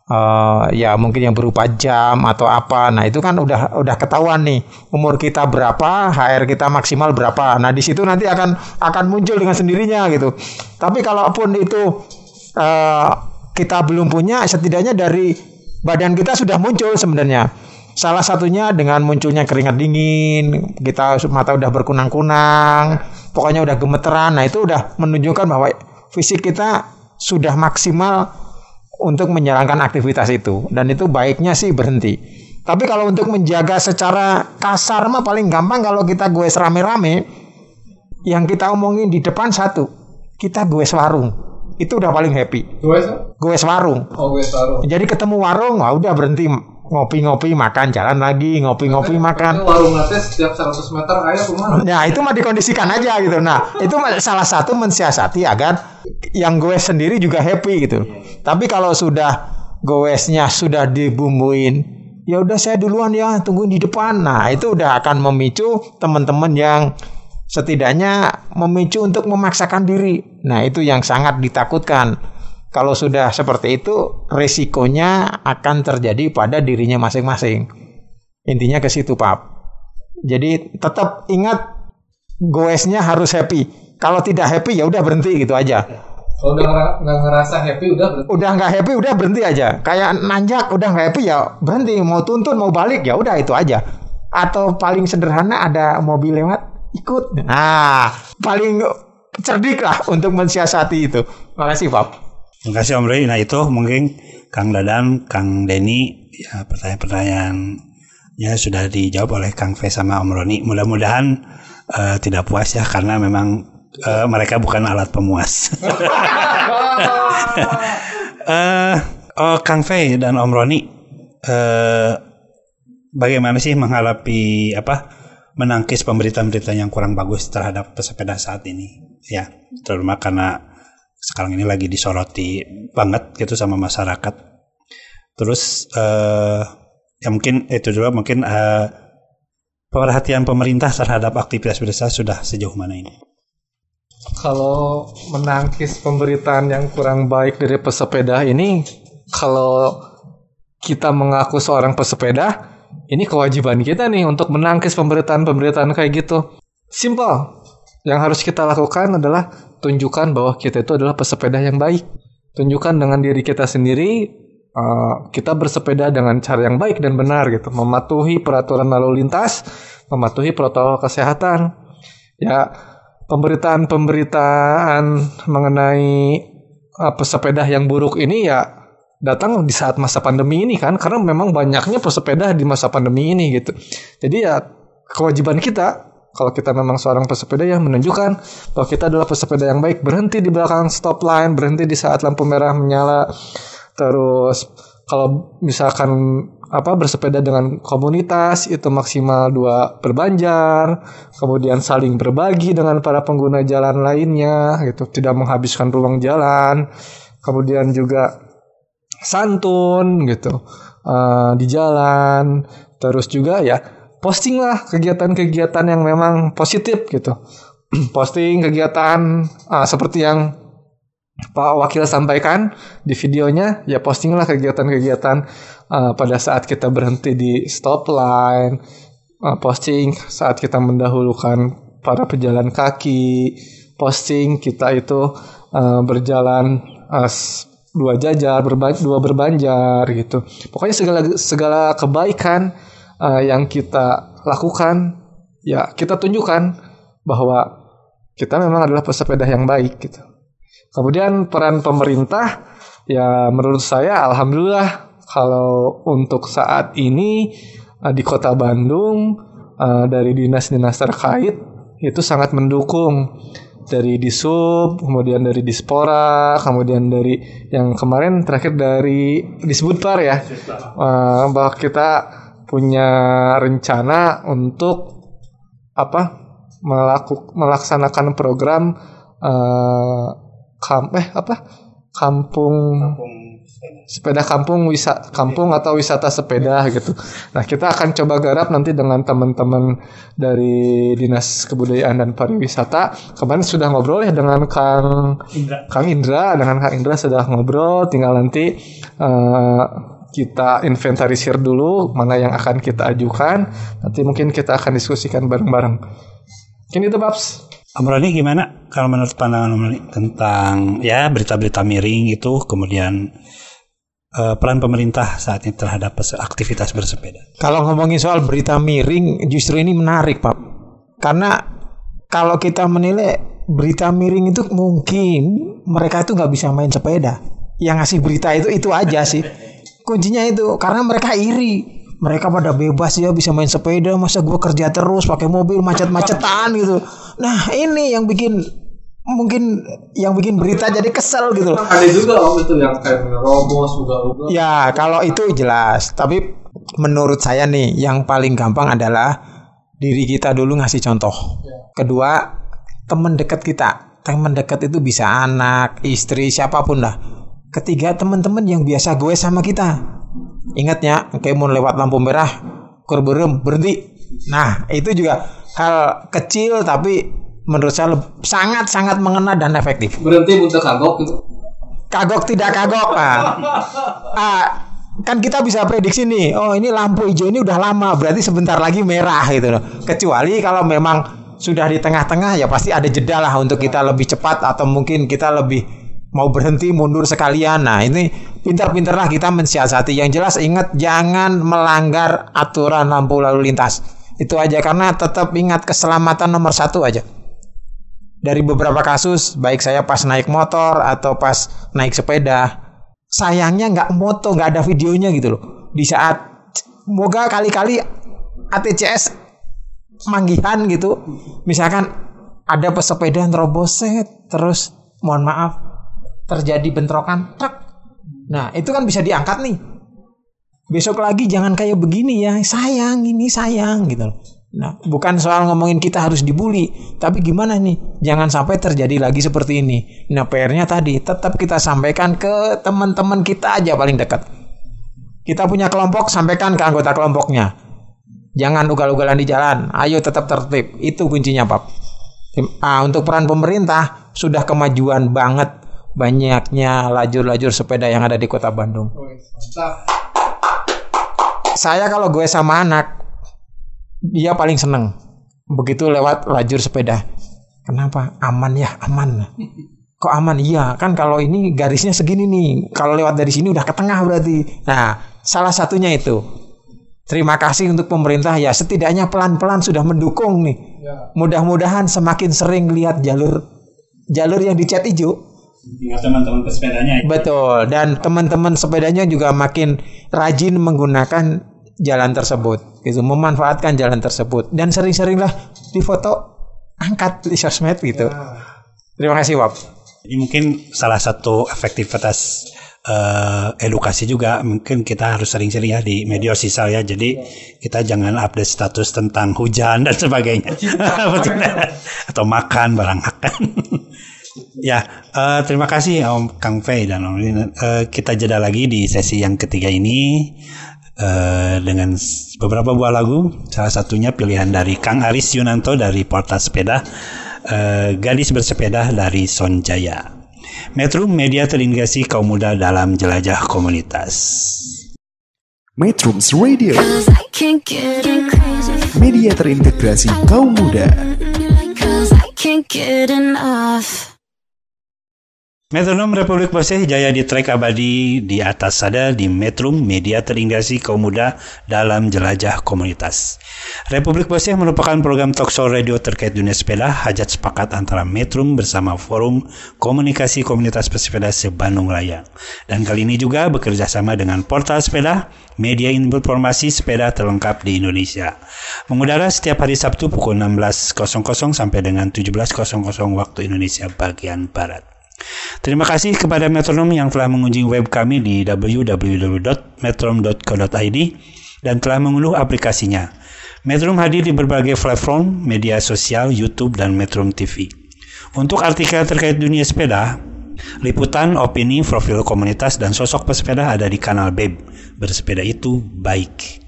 uh, ya mungkin yang berupa jam atau apa. Nah, itu kan udah udah ketahuan nih umur kita berapa, HR kita maksimal berapa. Nah, di situ nanti akan akan muncul dengan sendirinya gitu. Tapi kalaupun itu uh, kita belum punya, setidaknya dari badan kita sudah muncul sebenarnya. Salah satunya dengan munculnya keringat dingin, kita mata udah berkunang-kunang, pokoknya udah gemeteran. Nah, itu udah menunjukkan bahwa fisik kita sudah maksimal untuk menjalankan aktivitas itu dan itu baiknya sih berhenti. Tapi kalau untuk menjaga secara kasar mah paling gampang kalau kita gue rame-rame yang kita omongin di depan satu, kita gue warung. Itu udah paling happy. Gue Gue warung. Oh gue taruh. Jadi ketemu warung, wah udah berhenti ngopi-ngopi makan jalan lagi ngopi-ngopi makan. warung nanti setiap 100 meter ayo ke mana? Nah itu mah dikondisikan aja gitu. Nah itu salah satu mensiasati agar yang gue sendiri juga happy gitu. Tapi kalau sudah goesnya sudah dibumbuin, ya udah saya duluan ya tungguin di depan. Nah itu udah akan memicu teman-teman yang setidaknya memicu untuk memaksakan diri. Nah itu yang sangat ditakutkan. Kalau sudah seperti itu, resikonya akan terjadi pada dirinya masing-masing. Intinya ke situ, Pak. Jadi tetap ingat goesnya harus happy. Kalau tidak happy ya udah berhenti gitu aja. Kalau udah nggak ngerasa happy udah berarti. Udah nggak happy udah berhenti aja. Kayak nanjak udah nggak happy ya berhenti. Mau tuntun mau balik ya udah itu aja. Atau paling sederhana ada mobil lewat ikut. Nah paling cerdik lah untuk mensiasati itu. Makasih Pak. Terima kasih Om Roy. Nah itu mungkin Kang Dadan, Kang Denny, ya pertanyaan-pertanyaannya sudah dijawab oleh Kang V sama Om Roni. Mudah-mudahan eh, tidak puas ya karena memang eh, mereka bukan alat pemuas. Eh, oh, Kang V dan Om Roni, eh, bagaimana sih menghadapi apa menangkis pemberitaan-pemberitaan yang kurang bagus terhadap pesepeda saat ini? Ya, terutama karena sekarang ini lagi disoroti banget gitu sama masyarakat. Terus eh, ya mungkin itu juga mungkin eh, perhatian pemerintah terhadap aktivitas desa sudah sejauh mana ini? Kalau menangkis pemberitaan yang kurang baik dari pesepeda ini, kalau kita mengaku seorang pesepeda, ini kewajiban kita nih untuk menangkis pemberitaan-pemberitaan kayak gitu. Simple. Yang harus kita lakukan adalah tunjukkan bahwa kita itu adalah pesepeda yang baik. Tunjukkan dengan diri kita sendiri eh, kita bersepeda dengan cara yang baik dan benar gitu, mematuhi peraturan lalu lintas, mematuhi protokol kesehatan. Ya, pemberitaan-pemberitaan mengenai uh, pesepeda yang buruk ini ya datang di saat masa pandemi ini kan karena memang banyaknya pesepeda di masa pandemi ini gitu. Jadi ya kewajiban kita kalau kita memang seorang pesepeda yang menunjukkan bahwa kita adalah pesepeda yang baik berhenti di belakang stop line, berhenti di saat lampu merah menyala. Terus kalau misalkan apa bersepeda dengan komunitas itu maksimal dua berbanjar, kemudian saling berbagi dengan para pengguna jalan lainnya gitu, tidak menghabiskan ruang jalan. Kemudian juga santun gitu eh, di jalan. Terus juga ya posting lah kegiatan-kegiatan yang memang positif gitu. posting kegiatan ah, seperti yang Pak Wakil sampaikan di videonya ya postinglah kegiatan-kegiatan uh, pada saat kita berhenti di stop line, uh, posting saat kita mendahulukan para pejalan kaki, posting kita itu uh, berjalan uh, dua jajar, berba- dua berbanjar gitu. Pokoknya segala segala kebaikan uh, yang kita lakukan ya kita tunjukkan bahwa kita memang adalah pesepeda yang baik gitu. Kemudian peran pemerintah ya menurut saya alhamdulillah kalau untuk saat ini eh, di Kota Bandung eh, dari dinas-dinas terkait itu sangat mendukung dari Disub, kemudian dari Dispora, kemudian dari yang kemarin terakhir dari Disbudpar ya. Bahwa kita punya rencana untuk apa? melaku, melaksanakan program eh, kam eh apa kampung sepeda kampung wisata kampung atau wisata sepeda gitu. Nah kita akan coba garap nanti dengan teman-teman dari dinas kebudayaan dan pariwisata. Kemarin sudah ngobrol ya dengan Kang Kang Indra dengan Kang Indra sudah ngobrol. Tinggal nanti eh, kita inventarisir dulu mana yang akan kita ajukan. Nanti mungkin kita akan diskusikan bareng-bareng. Mungkin itu Babs. Om Roni gimana kalau menurut pandangan Om Roni tentang ya berita-berita miring itu kemudian eh, peran pemerintah saat ini terhadap aktivitas bersepeda? Kalau ngomongin soal berita miring, justru ini menarik, Pak. Karena kalau kita menilai berita miring itu mungkin mereka itu nggak bisa main sepeda. yang ngasih berita itu itu aja sih. Kuncinya itu karena mereka iri. Mereka pada bebas ya bisa main sepeda, masa gua kerja terus pakai mobil macet-macetan gitu. Nah, ini yang bikin mungkin yang bikin berita jadi kesel gitu loh. Ada juga om itu yang kayak nerobos, ugal-ugal. Ya, kalau itu jelas. Tapi menurut saya nih, yang paling gampang adalah diri kita dulu ngasih contoh. Kedua, teman dekat kita. Teman dekat itu bisa anak, istri, siapa pun lah. Ketiga, teman-teman yang biasa gue sama kita. Ingat ya, kayak mau lewat lampu merah, kurberem, berhenti. Nah, itu juga hal kecil tapi menurut saya sangat-sangat mengena dan efektif Berhenti untuk kagok gitu. kagok tidak kagok ah. Ah, kan kita bisa prediksi nih oh ini lampu hijau ini udah lama berarti sebentar lagi merah gitu loh kecuali kalau memang sudah di tengah-tengah ya pasti ada jeda lah untuk kita lebih cepat atau mungkin kita lebih mau berhenti mundur sekalian. Nah ini pintar-pintarlah kita mensiasati. Yang jelas ingat jangan melanggar aturan lampu lalu lintas. Itu aja karena tetap ingat keselamatan nomor satu aja. Dari beberapa kasus baik saya pas naik motor atau pas naik sepeda sayangnya nggak moto nggak ada videonya gitu loh. Di saat moga kali-kali ATCS manggihan gitu. Misalkan ada pesepeda yang terobos set terus mohon maaf terjadi bentrokan truk nah itu kan bisa diangkat nih besok lagi jangan kayak begini ya sayang ini sayang gitu loh Nah, bukan soal ngomongin kita harus dibully, tapi gimana nih? Jangan sampai terjadi lagi seperti ini. Nah, PR-nya tadi tetap kita sampaikan ke teman-teman kita aja paling dekat. Kita punya kelompok, sampaikan ke anggota kelompoknya. Jangan ugal-ugalan di jalan. Ayo tetap tertib. Itu kuncinya, Pak. Ah, untuk peran pemerintah sudah kemajuan banget banyaknya lajur-lajur sepeda yang ada di Kota Bandung. Saya kalau gue sama anak dia paling seneng begitu lewat lajur sepeda. Kenapa? Aman ya, aman. Kok aman? Iya, kan kalau ini garisnya segini nih. Kalau lewat dari sini udah ke tengah berarti. Nah, salah satunya itu. Terima kasih untuk pemerintah ya setidaknya pelan-pelan sudah mendukung nih. Mudah-mudahan semakin sering lihat jalur jalur yang dicat hijau. Ingat teman-teman pesepedanya. Betul, dan teman-teman sepedanya juga makin rajin menggunakan jalan tersebut, gitu, memanfaatkan jalan tersebut. Dan sering-seringlah difoto, angkat di sosmed gitu. Terima kasih, Wap. Ini mungkin salah satu efektivitas eh, edukasi juga mungkin kita harus sering-sering ya di media sosial ya. Jadi kita jangan update status tentang hujan dan sebagainya. Atau makan barang makan ya eh, terima kasih Om Kang Fei dan Om Lin. Eh, kita jeda lagi di sesi yang ketiga ini eh, dengan beberapa buah lagu salah satunya pilihan dari Kang Aris Yunanto dari Portal Sepeda eh, Gadis Bersepeda dari Sonjaya Metro Media terintegrasi kaum muda dalam jelajah komunitas. Metrums Radio, media terintegrasi kaum muda. Cause I can't get enough. Metronom Republik Boseh Jaya di trek abadi di atas sada di Metrum Media terintegrasi kaum muda dalam jelajah komunitas. Republik Boseh merupakan program talkshow radio terkait dunia sepeda hajat sepakat antara Metrum bersama Forum Komunikasi Komunitas Pesepeda se-Bandung Raya. Dan kali ini juga bekerja sama dengan Portal Sepeda, media informasi sepeda terlengkap di Indonesia. Mengudara setiap hari Sabtu pukul 16.00 sampai dengan 17.00 waktu Indonesia bagian Barat. Terima kasih kepada Metronom yang telah mengunjungi web kami di www.metrom.co.id dan telah mengunduh aplikasinya. Metrum hadir di berbagai platform media sosial, YouTube, dan Metrum TV. Untuk artikel terkait dunia sepeda, liputan, opini, profil komunitas, dan sosok pesepeda ada di kanal BEB. Bersepeda itu baik.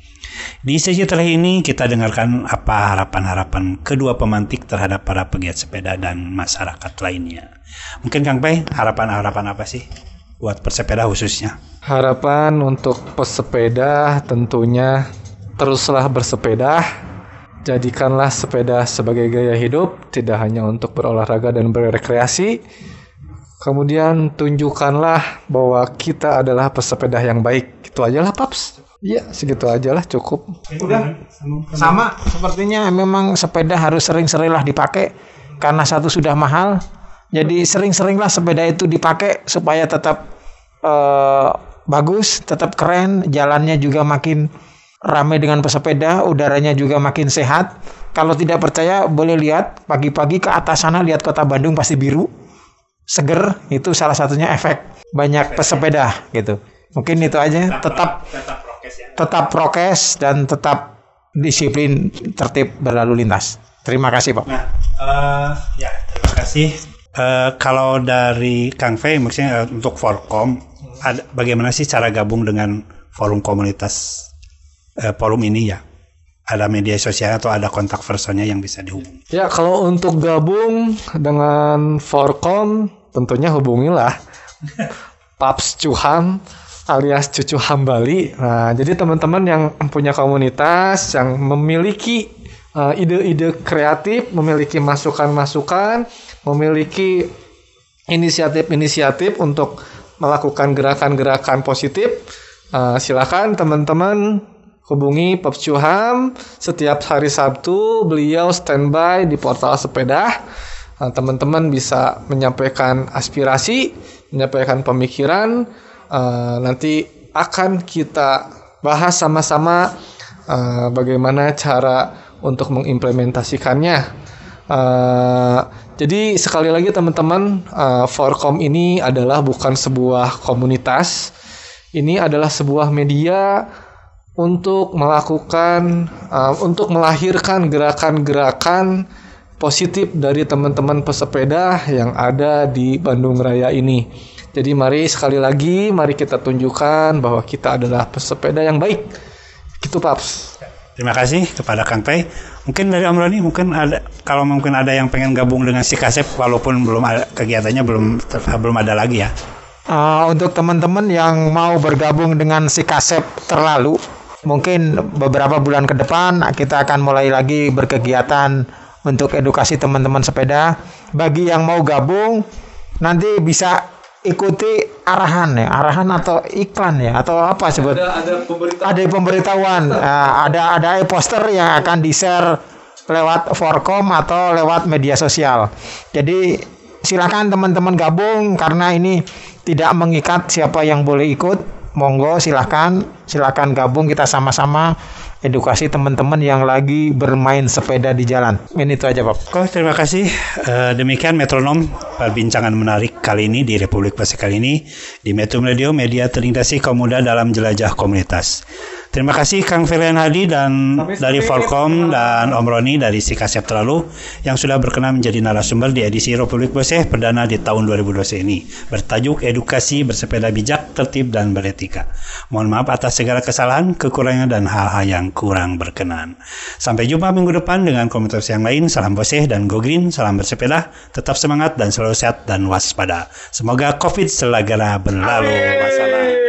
Di sesi terakhir ini kita dengarkan apa harapan-harapan kedua pemantik terhadap para pegiat sepeda dan masyarakat lainnya. Mungkin Kang Pei, harapan-harapan apa sih buat persepeda khususnya? Harapan untuk pesepeda tentunya teruslah bersepeda. Jadikanlah sepeda sebagai gaya hidup, tidak hanya untuk berolahraga dan berrekreasi. Kemudian tunjukkanlah bahwa kita adalah pesepeda yang baik. Itu aja lah, Paps. Iya, segitu aja lah cukup. Udah sama sepertinya memang sepeda harus sering-seringlah dipakai karena satu sudah mahal. Jadi sering-seringlah sepeda itu dipakai supaya tetap eh, bagus, tetap keren, jalannya juga makin ramai dengan pesepeda, udaranya juga makin sehat. Kalau tidak percaya boleh lihat pagi-pagi ke atas sana lihat kota Bandung pasti biru, seger. Itu salah satunya efek banyak pesepeda gitu. Mungkin itu aja. Tetap tetap prokes dan tetap disiplin tertib berlalu lintas. Terima kasih Pak. Nah, eh, ya terima kasih. Eh, kalau dari Kang Fei, maksudnya eh, untuk Forkom, ada, bagaimana sih cara gabung dengan forum komunitas eh, forum ini ya? Ada media sosial atau ada kontak personnya yang bisa dihubungi? Ya, kalau untuk gabung dengan Forkom, tentunya hubungilah Paps Cuham alias Cucu Hambali. Nah, jadi teman-teman yang punya komunitas yang memiliki uh, ide-ide kreatif, memiliki masukan-masukan, memiliki inisiatif-inisiatif untuk melakukan gerakan-gerakan positif, uh, silakan teman-teman hubungi Paps Cuham setiap hari Sabtu beliau standby di portal sepeda. Nah, teman-teman bisa menyampaikan aspirasi, menyampaikan pemikiran, uh, nanti akan kita bahas sama-sama uh, bagaimana cara untuk mengimplementasikannya. Uh, jadi sekali lagi teman-teman, uh, Forkom ini adalah bukan sebuah komunitas, ini adalah sebuah media untuk melakukan, uh, untuk melahirkan gerakan-gerakan positif dari teman-teman pesepeda yang ada di Bandung Raya ini. Jadi mari sekali lagi mari kita tunjukkan bahwa kita adalah pesepeda yang baik. Gitu Paps. Terima kasih kepada Kang Pei. Mungkin dari Om Roni, mungkin ada kalau mungkin ada yang pengen gabung dengan si Kasep walaupun belum ada kegiatannya belum belum ada lagi ya. Uh, untuk teman-teman yang mau bergabung dengan si Kasep terlalu, mungkin beberapa bulan ke depan kita akan mulai lagi berkegiatan untuk edukasi teman-teman sepeda. Bagi yang mau gabung, nanti bisa ikuti arahan ya, arahan atau iklan ya, atau apa sebut? Ada ada pemberitahuan. Ada pemberitahuan, uh, ada ada e-poster yang akan di-share lewat Forkom atau lewat media sosial. Jadi silakan teman-teman gabung karena ini tidak mengikat siapa yang boleh ikut. Monggo silakan, silakan gabung kita sama-sama edukasi teman-teman yang lagi bermain sepeda di jalan. Ini itu aja, Pak. Oh, terima kasih. Eh, demikian metronom perbincangan menarik kali ini di Republik Pasir kali ini di Metro Radio, media terintegrasi kaum muda dalam jelajah komunitas. Terima kasih Kang Filian Hadi dan dari Forkom dan Om Roni dari Sikasep Terlalu yang sudah berkenan menjadi narasumber di edisi Republik Boseh perdana di tahun 2020 ini bertajuk Edukasi Bersepeda Bijak, Tertib dan Beretika. Mohon maaf atas segala kesalahan, kekurangan dan hal-hal yang kurang berkenan. Sampai jumpa minggu depan dengan komunitas yang lain. Salam Boseh dan Go Green, salam bersepeda, tetap semangat dan selalu sehat dan waspada. Semoga COVID segera berlalu. Wassalam.